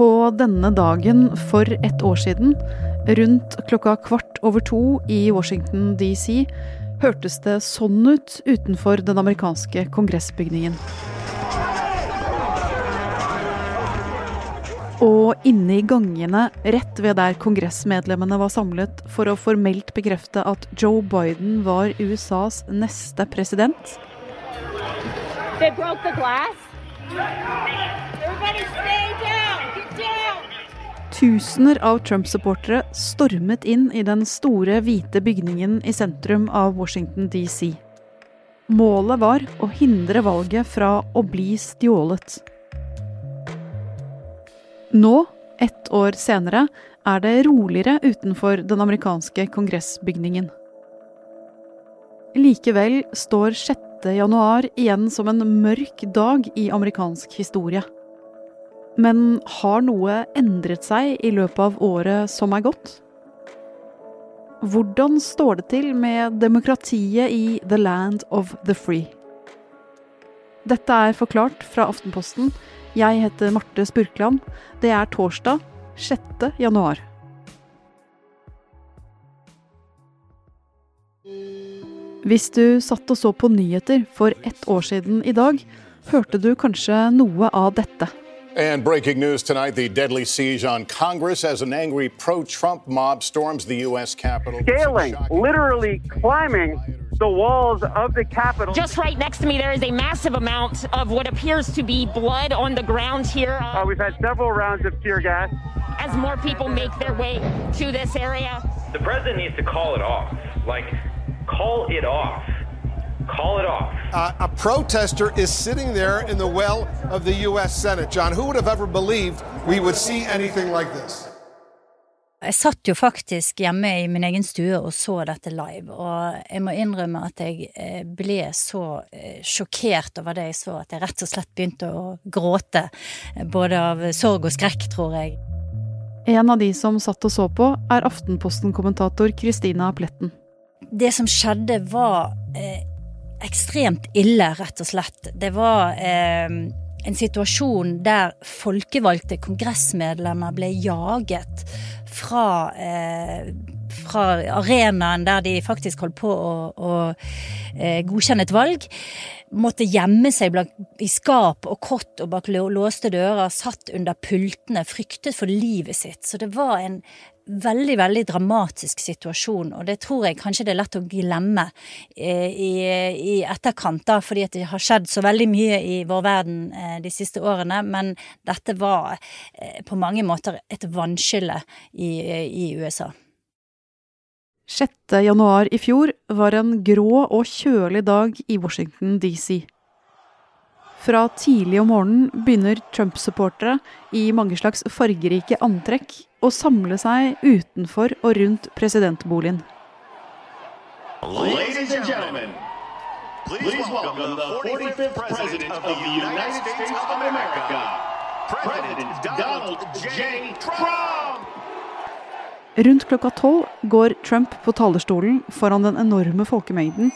På denne dagen for ett år siden, rundt klokka kvart over to i Washington DC, hørtes det sånn ut utenfor den amerikanske kongressbygningen. Og inne i gangene rett ved der kongressmedlemmene var samlet for å formelt bekrefte at Joe Biden var USAs neste president. They broke the glass. Everybody. Tusener av Trump-supportere stormet inn i den store, hvite bygningen i sentrum av Washington DC. Målet var å hindre valget fra å bli stjålet. Nå, ett år senere, er det roligere utenfor den amerikanske kongressbygningen. Likevel står 6. januar igjen som en mørk dag i amerikansk historie. Men har noe endret seg i løpet av året som er gått? Hvordan står det til med demokratiet i The Land of the Free? Dette er forklart fra Aftenposten. Jeg heter Marte Spurkland. Det er torsdag 6. januar. Hvis du satt og så på nyheter for ett år siden i dag, hørte du kanskje noe av dette. And breaking news tonight the deadly siege on Congress as an angry pro Trump mob storms the U.S. Capitol. Scaling, literally climbing the walls of the Capitol. Just right next to me, there is a massive amount of what appears to be blood on the ground here. Uh, we've had several rounds of tear gas. As more people make their way to this area. The president needs to call it off. Like, call it off. Call it off. Uh, a protester is sitting there in the well of the U.S. Senate. John, who would have ever believed we would see anything like this? Jeg satt jo faktisk hjemme i min egen stue og så dette live, og jeg må innrømme at jeg eh, ble så eh, sjokkert over det jeg så at jeg rett og slett begynte å gråte, både av sorg og skrekk, tror jeg. En av de som satt og så på, er Aftenposten-kommentator Kristina Pletten. Det som skjedde, var eh, ekstremt ille, rett og slett. Det var eh, en situasjon der folkevalgte kongressmedlemmer ble jaget fra, eh, fra arenaen der de faktisk holdt på å, å eh, godkjenne et valg. Måtte gjemme seg i skap og kott og bak låste dører, satt under pultene, fryktet for livet sitt. Så det var en veldig, veldig dramatisk situasjon, og det tror jeg kanskje det er lett å glemme eh, i, i etterkant, da, fordi at det har skjedd så veldig mye i vår verden eh, de siste årene, men dette var på mange måter et vannskille i, i USA. 6. januar i fjor var en grå og kjølig dag i Washington DC. Fra tidlig om morgenen begynner Trump-supportere i mange slags fargerike antrekk å samle seg utenfor og rundt presidentboligen. Ladies and gentlemen, please welcome the 45th president of the United States of America, President Donald J. Trump! Rundt klokka tolv går Trump på talerstolen foran den enorme folkemengden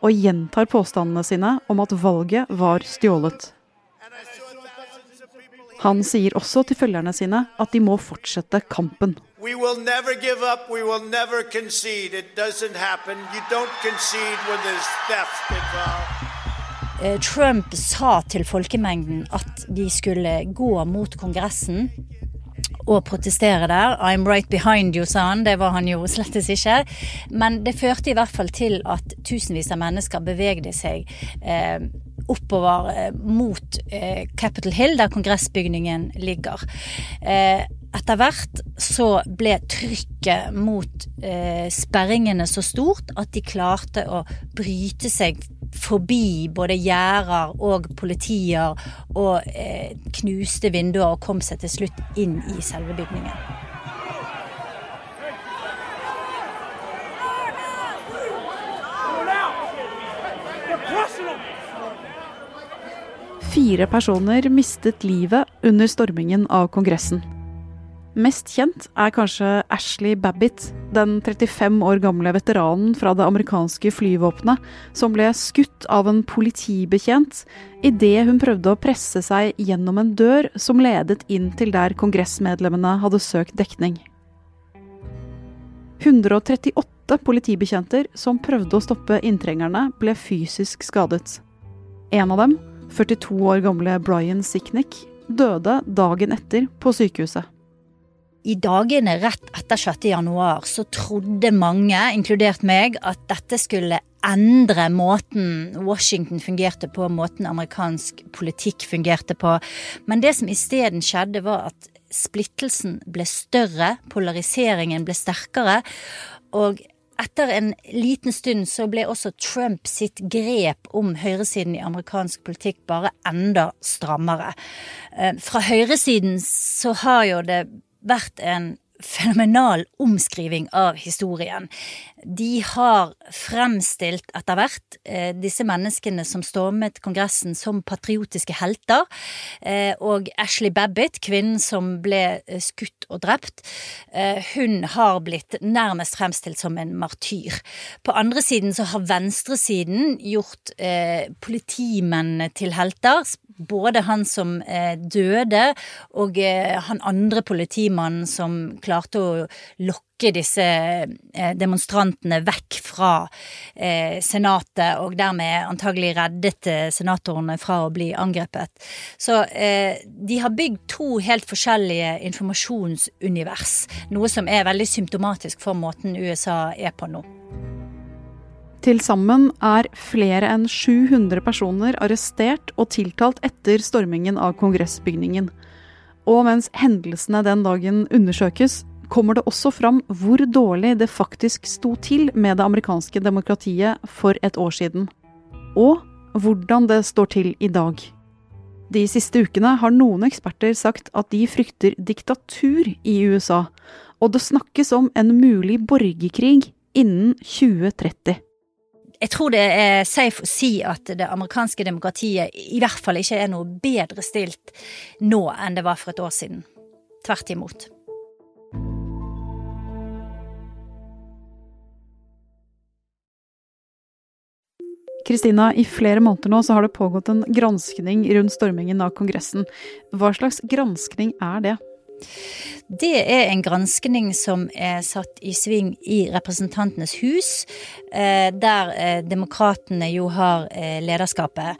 og gjentar påstandene sine om at valget var stjålet. Han sier også til følgerne sine at de må fortsette kampen. Eh, Trump sa til folkemengden at de skulle gå mot Kongressen og protestere der. I'm right behind you, sa han. Det var han jo slettes ikke. Men det førte i hvert fall til at tusenvis av mennesker bevegde seg eh, oppover eh, mot eh, Capitol Hill, der kongressbygningen ligger. Eh, etter hvert så ble trykket mot eh, sperringene så stort at de klarte å bryte seg forbi både gjerder og politier og eh, knuste vinduer og kom seg til slutt inn i selve bygningen. Fire personer mistet livet under stormingen av Kongressen. Mest kjent er kanskje Ashley Babbitt, den 35 år gamle veteranen fra det amerikanske flyvåpenet som ble skutt av en politibetjent idet hun prøvde å presse seg gjennom en dør som ledet inn til der kongressmedlemmene hadde søkt dekning. 138 politibetjenter som prøvde å stoppe inntrengerne, ble fysisk skadet. En av dem, 42 år gamle Brian Sicknick, døde dagen etter på sykehuset. I dagene rett etter 6. januar så trodde mange, inkludert meg, at dette skulle endre måten Washington fungerte på, måten amerikansk politikk fungerte på. Men det som isteden skjedde, var at splittelsen ble større, polariseringen ble sterkere. Og etter en liten stund så ble også Trump sitt grep om høyresiden i amerikansk politikk bare enda strammere. Eh, fra høyresiden så har jo det vært en fenomenal omskriving av historien. De har fremstilt etter hvert eh, disse menneskene som stormet Kongressen som patriotiske helter. Eh, og Ashley Babbitt, kvinnen som ble eh, skutt og drept, eh, hun har blitt nærmest fremstilt som en martyr. På andre siden så har venstresiden gjort eh, politimennene til helter både han som eh, døde, og han andre politimannen som klarte å lokke disse eh, demonstrantene vekk fra eh, Senatet, og dermed antagelig reddet eh, senatorene fra å bli angrepet. Så de har bygd to helt forskjellige informasjonsunivers, noe som er veldig symptomatisk for måten USA er på nå. Til sammen er flere enn 700 personer arrestert og tiltalt etter stormingen av kongressbygningen. Og mens hendelsene den dagen undersøkes, kommer det også fram hvor dårlig det faktisk sto til med det amerikanske demokratiet for et år siden. Og hvordan det står til i dag. De siste ukene har noen eksperter sagt at de frykter diktatur i USA, og det snakkes om en mulig borgerkrig innen 2030 jeg tror det er safe å si at det amerikanske demokratiet i hvert fall ikke er noe bedre stilt nå enn det var for et år siden. Tvert imot. Kristina, i flere måneder nå så har det pågått en granskning rundt stormingen av Kongressen. Hva slags granskning er det? Det er en granskning som er satt i sving i Representantenes hus, eh, der eh, demokratene jo har eh, lederskapet.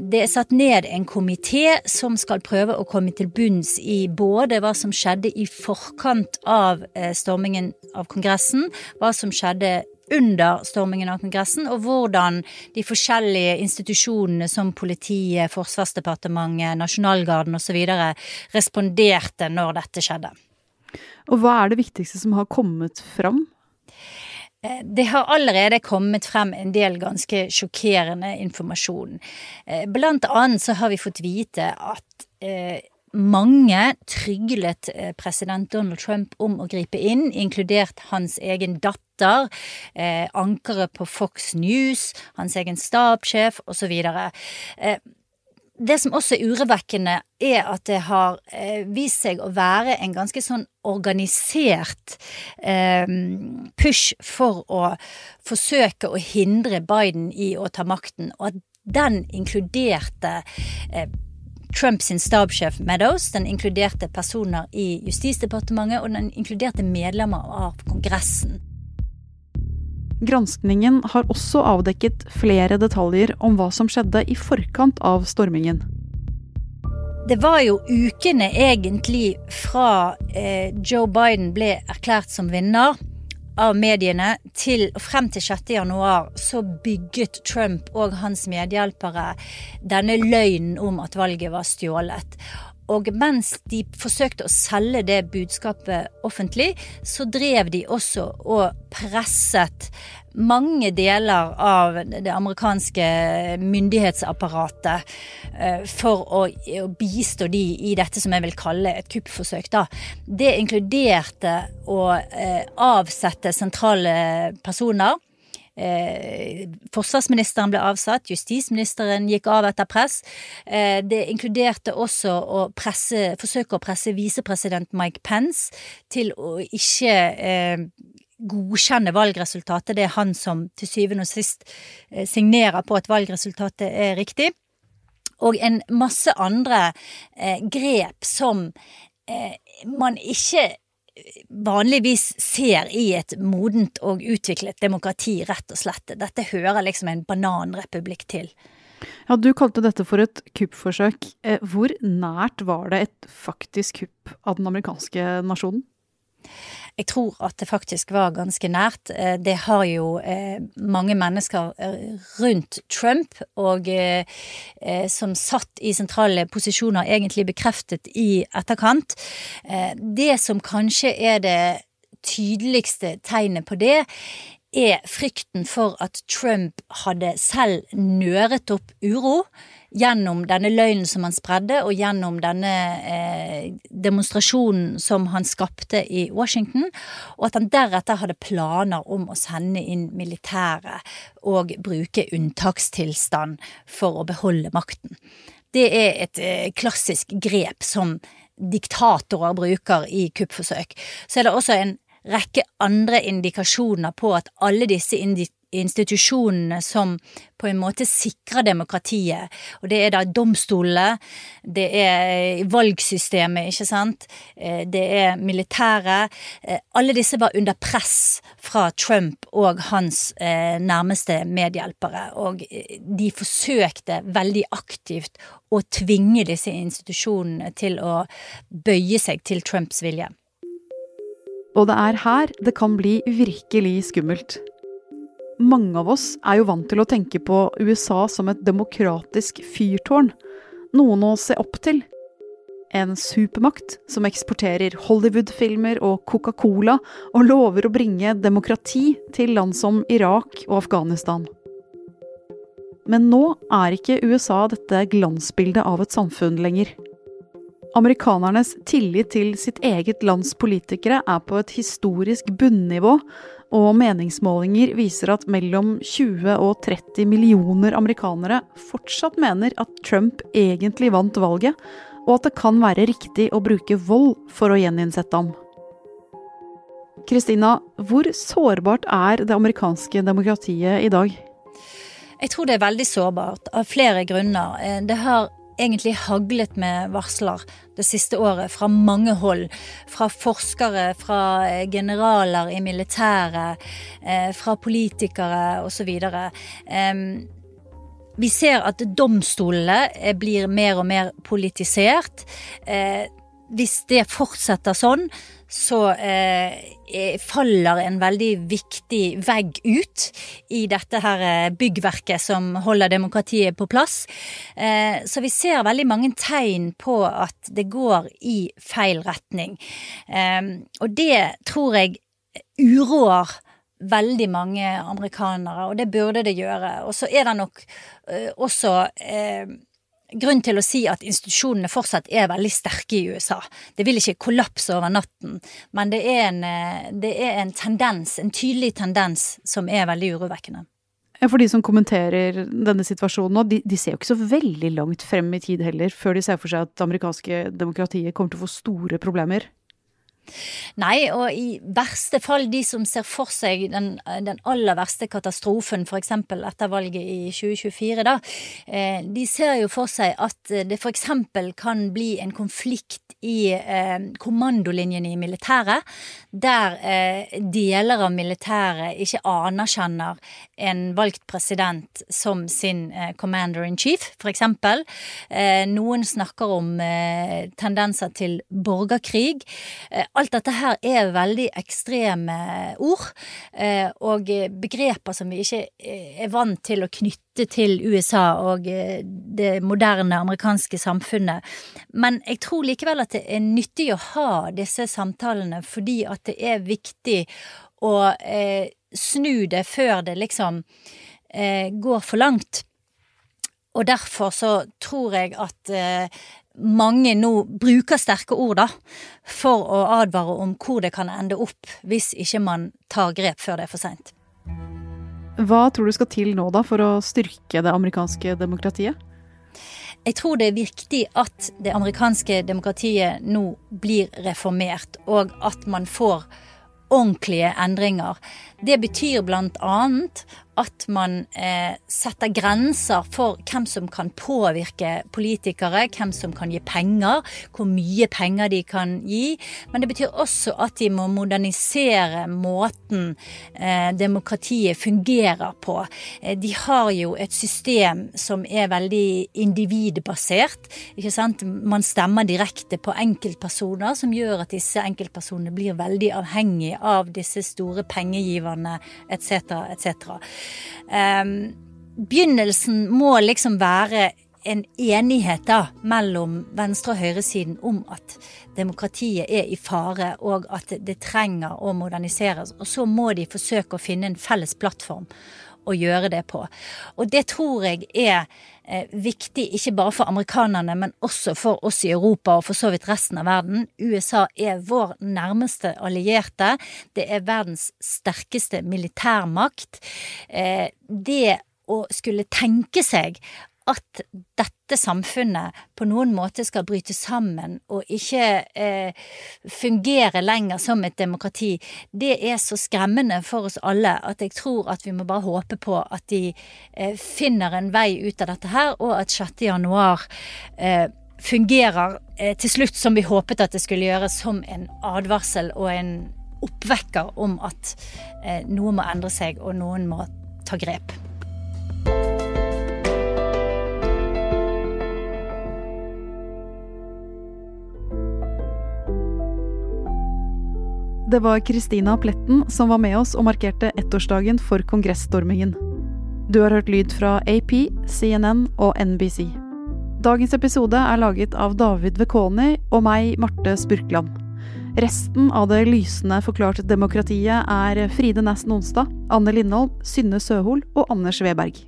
Det er satt ned en komité som skal prøve å komme til bunns i både hva som skjedde i forkant av stormingen av Kongressen, hva som skjedde under stormingen av Kongressen, og hvordan de forskjellige institusjonene som politiet, Forsvarsdepartementet, Nasjonalgarden osv. responderte når dette skjedde. Og hva er det viktigste som har kommet fram? Eh, det har allerede kommet frem en del ganske sjokkerende informasjon. Eh, blant annet så har vi fått vite at eh, mange tryglet president Donald Trump om å gripe inn, inkludert hans egen datter, eh, ankeret på Fox News, hans egen stabssjef osv. Eh, det som også er urovekkende, er at det har eh, vist seg å være en ganske sånn organisert eh, push for å forsøke å hindre Biden i å ta makten, og at den inkluderte eh, Trumps stabssjef Meadows. Den inkluderte personer i Justisdepartementet, og den inkluderte medlemmer av Kongressen. Granskningen har også avdekket flere detaljer om hva som skjedde i forkant av stormingen. Det var jo ukene egentlig fra eh, Joe Biden ble erklært som vinner av mediene til frem til 6. januar så bygget Trump og hans medhjelpere denne løgnen om at valget var stjålet. Og mens de forsøkte å selge det budskapet offentlig, så drev de også og presset mange deler av det amerikanske myndighetsapparatet eh, for å, bistå de i dette som jeg vil kalle et kuppforsøk. Da. Det inkluderte å eh, avsette sentrale personer eh, forsvarsministeren ble avsatt, justisministeren gikk av etter press. Eh, det inkluderte også å presse, forsøke å presse visepresident Mike Pence til å ikke eh, godkjenne valgresultatet. Det er han som til syvende og sist eh, signerer på at valgresultatet er riktig. Og en masse andre eh, grep som eh, man ikke vanligvis ser i et modent og utviklet demokrati, rett og slett. Dette hører liksom en bananrepublikk til. Ja, Du kalte dette for et kuppforsøk. Eh, hvor nært var det et faktisk kupp av den amerikanske nasjonen? Jeg tror at det faktisk var ganske nært. Eh, det har jo eh, mange mennesker eh, rundt Trump, og som satt i sentrale posisjoner, egentlig bekreftet i etterkant. Det som kanskje er det tydeligste tegnet på det, er frykten for at Trump hadde selv nøret opp uro gjennom denne løgnen som han spredde, og gjennom denne eh, demonstrasjonen som han skapte i Washington, og at han deretter hadde planer om å sende inn militæret og bruke unntakstilstand for å beholde makten. Det er et eh, klassisk grep som diktatorer bruker i kuppforsøk. Så er det også en rekke andre indikasjoner på at alle disse institusjonene som på en måte sikrer demokratiet. Og det er da domstolene, det er valgsystemet, ikke sant, eh, det er militæret. Eh, alle disse var under press fra Trump og hans eh, nærmeste medhjelpere. Og de forsøkte veldig aktivt å tvinge disse institusjonene til å bøye seg til Trumps vilje. Og det er her det kan bli virkelig skummelt. Mange av oss er jo vant til å tenke på USA som et demokratisk fyrtårn. Noen å se opp til. En supermakt som eksporterer Hollywood-filmer og Coca-Cola, og lover å bringe demokrati til land som Irak og Afghanistan. Men nå er ikke USA dette glansbildet av et samfunn lenger. Amerikanernes tillit til sitt eget lands politikere er på et historisk bunnivå, og meningsmålinger viser at mellom 20 og 30 millioner amerikanere fortsatt mener at Trump egentlig vant valget, og at det kan være riktig å bruke vold for å gjeninnsette ham. Kristina, hvor sårbart er det amerikanske demokratiet i dag? Jeg tror det er veldig sårbart, av flere grunner. Eh, det har egentlig haglet med varsler det siste året fra mange hold. Fra forskere, fra eh, generaler i militæret, eh, fra politikere osv. Vi ser at domstolene eh, blir mer og mer politisert. Hvis det fortsetter sånn, så eh, faller en veldig viktig vegg ut i dette her eh, byggverket som holder demokratiet på plass. Eh, så vi ser veldig mange tegn på at det går i feil retning. Eh, og det tror jeg uroer veldig mange amerikanere, og det burde det gjøre. Og så er det nok eh, også eh, grunn til å si at institusjonene fortsatt er veldig sterke i USA. Det vil ikke kollapse over natten, men det er en, eh, det er en tendens, en tydelig tendens, som er veldig urovekkende. For de som kommenterer denne situasjonen nå, de, de, ser jo ikke så veldig langt frem i tid heller, før de ser for seg at det amerikanske demokratiet kommer til å få store problemer. Nei, og i verste fall de som ser for seg den, den aller verste katastrofen, f.eks. etter valget i 2024, da, eh, de ser jo for seg at det f.eks. kan bli en konflikt i eh, kommandolinjene i militæret, der eh, deler av militæret ikke anerkjenner en valgt president som sin eh, commander in chief, f.eks. Eh, noen snakker om eh, tendenser til borgerkrig. Eh, alt dette her er veldig ekstreme ord, eh, og begreper som vi ikke eh, er vant til å knytte til USA og eh, det moderne amerikanske samfunnet. Men jeg tror likevel at det er nyttig å ha disse samtalene, fordi at det er viktig å snu det før det liksom går for langt. Og derfor så tror jeg at mange nå bruker sterke ord da, for å advare om hvor det kan ende opp hvis ikke man tar grep før det er for seint. Hva tror du skal til nå da for å styrke det amerikanske demokratiet? Jeg tror det er viktig at det amerikanske demokratiet nå blir reformert, og at man får ordentlige endringer. Det betyr bl.a. at man eh, setter grenser for hvem som kan påvirke politikere, hvem som kan gi penger, hvor mye penger de kan gi. Men det betyr også at de må modernisere måten eh, demokratiet fungerer på. Eh, de har jo et system som er veldig individbasert. ikke sant? Man stemmer direkte på enkeltpersoner, som gjør at disse enkeltpersonene blir veldig avhengige av disse store pengegiverne etc., etc. Um, begynnelsen må liksom være en enighet da mellom venstre- og høyresiden om at demokratiet er i fare, og at det trenger å moderniseres. Og så må de forsøke å finne en felles plattform å gjøre det på. Og det tror jeg er eh, viktig ikke bare for amerikanerne, men også for oss i Europa og for så vidt resten av verden. USA er vår nærmeste allierte. Det er verdens sterkeste militærmakt. Eh, det å skulle tenke seg at dette samfunnet på noen måte skal bryte sammen og ikke eh, fungere lenger som et demokrati, det er så skremmende for oss alle at jeg tror at vi må bare håpe på at de eh, finner en vei ut av dette her, og at 6. januar eh, fungerer eh, til slutt som vi håpet at det skulle gjøre, som en advarsel og en oppvekker om at eh, noe må endre seg, og noen må ta grep. Det var Kristina Pletten som var med oss og markerte ettårsdagen for kongressstormingen. Du har hørt lyd fra AP, CNN og NBC. Dagens episode er laget av David Vekoni og meg, Marte Spurkland. Resten av det lysende forklarte demokratiet er Fride Næss Nonstad, Anne Lindholm, Synne Søhol og Anders Weberg.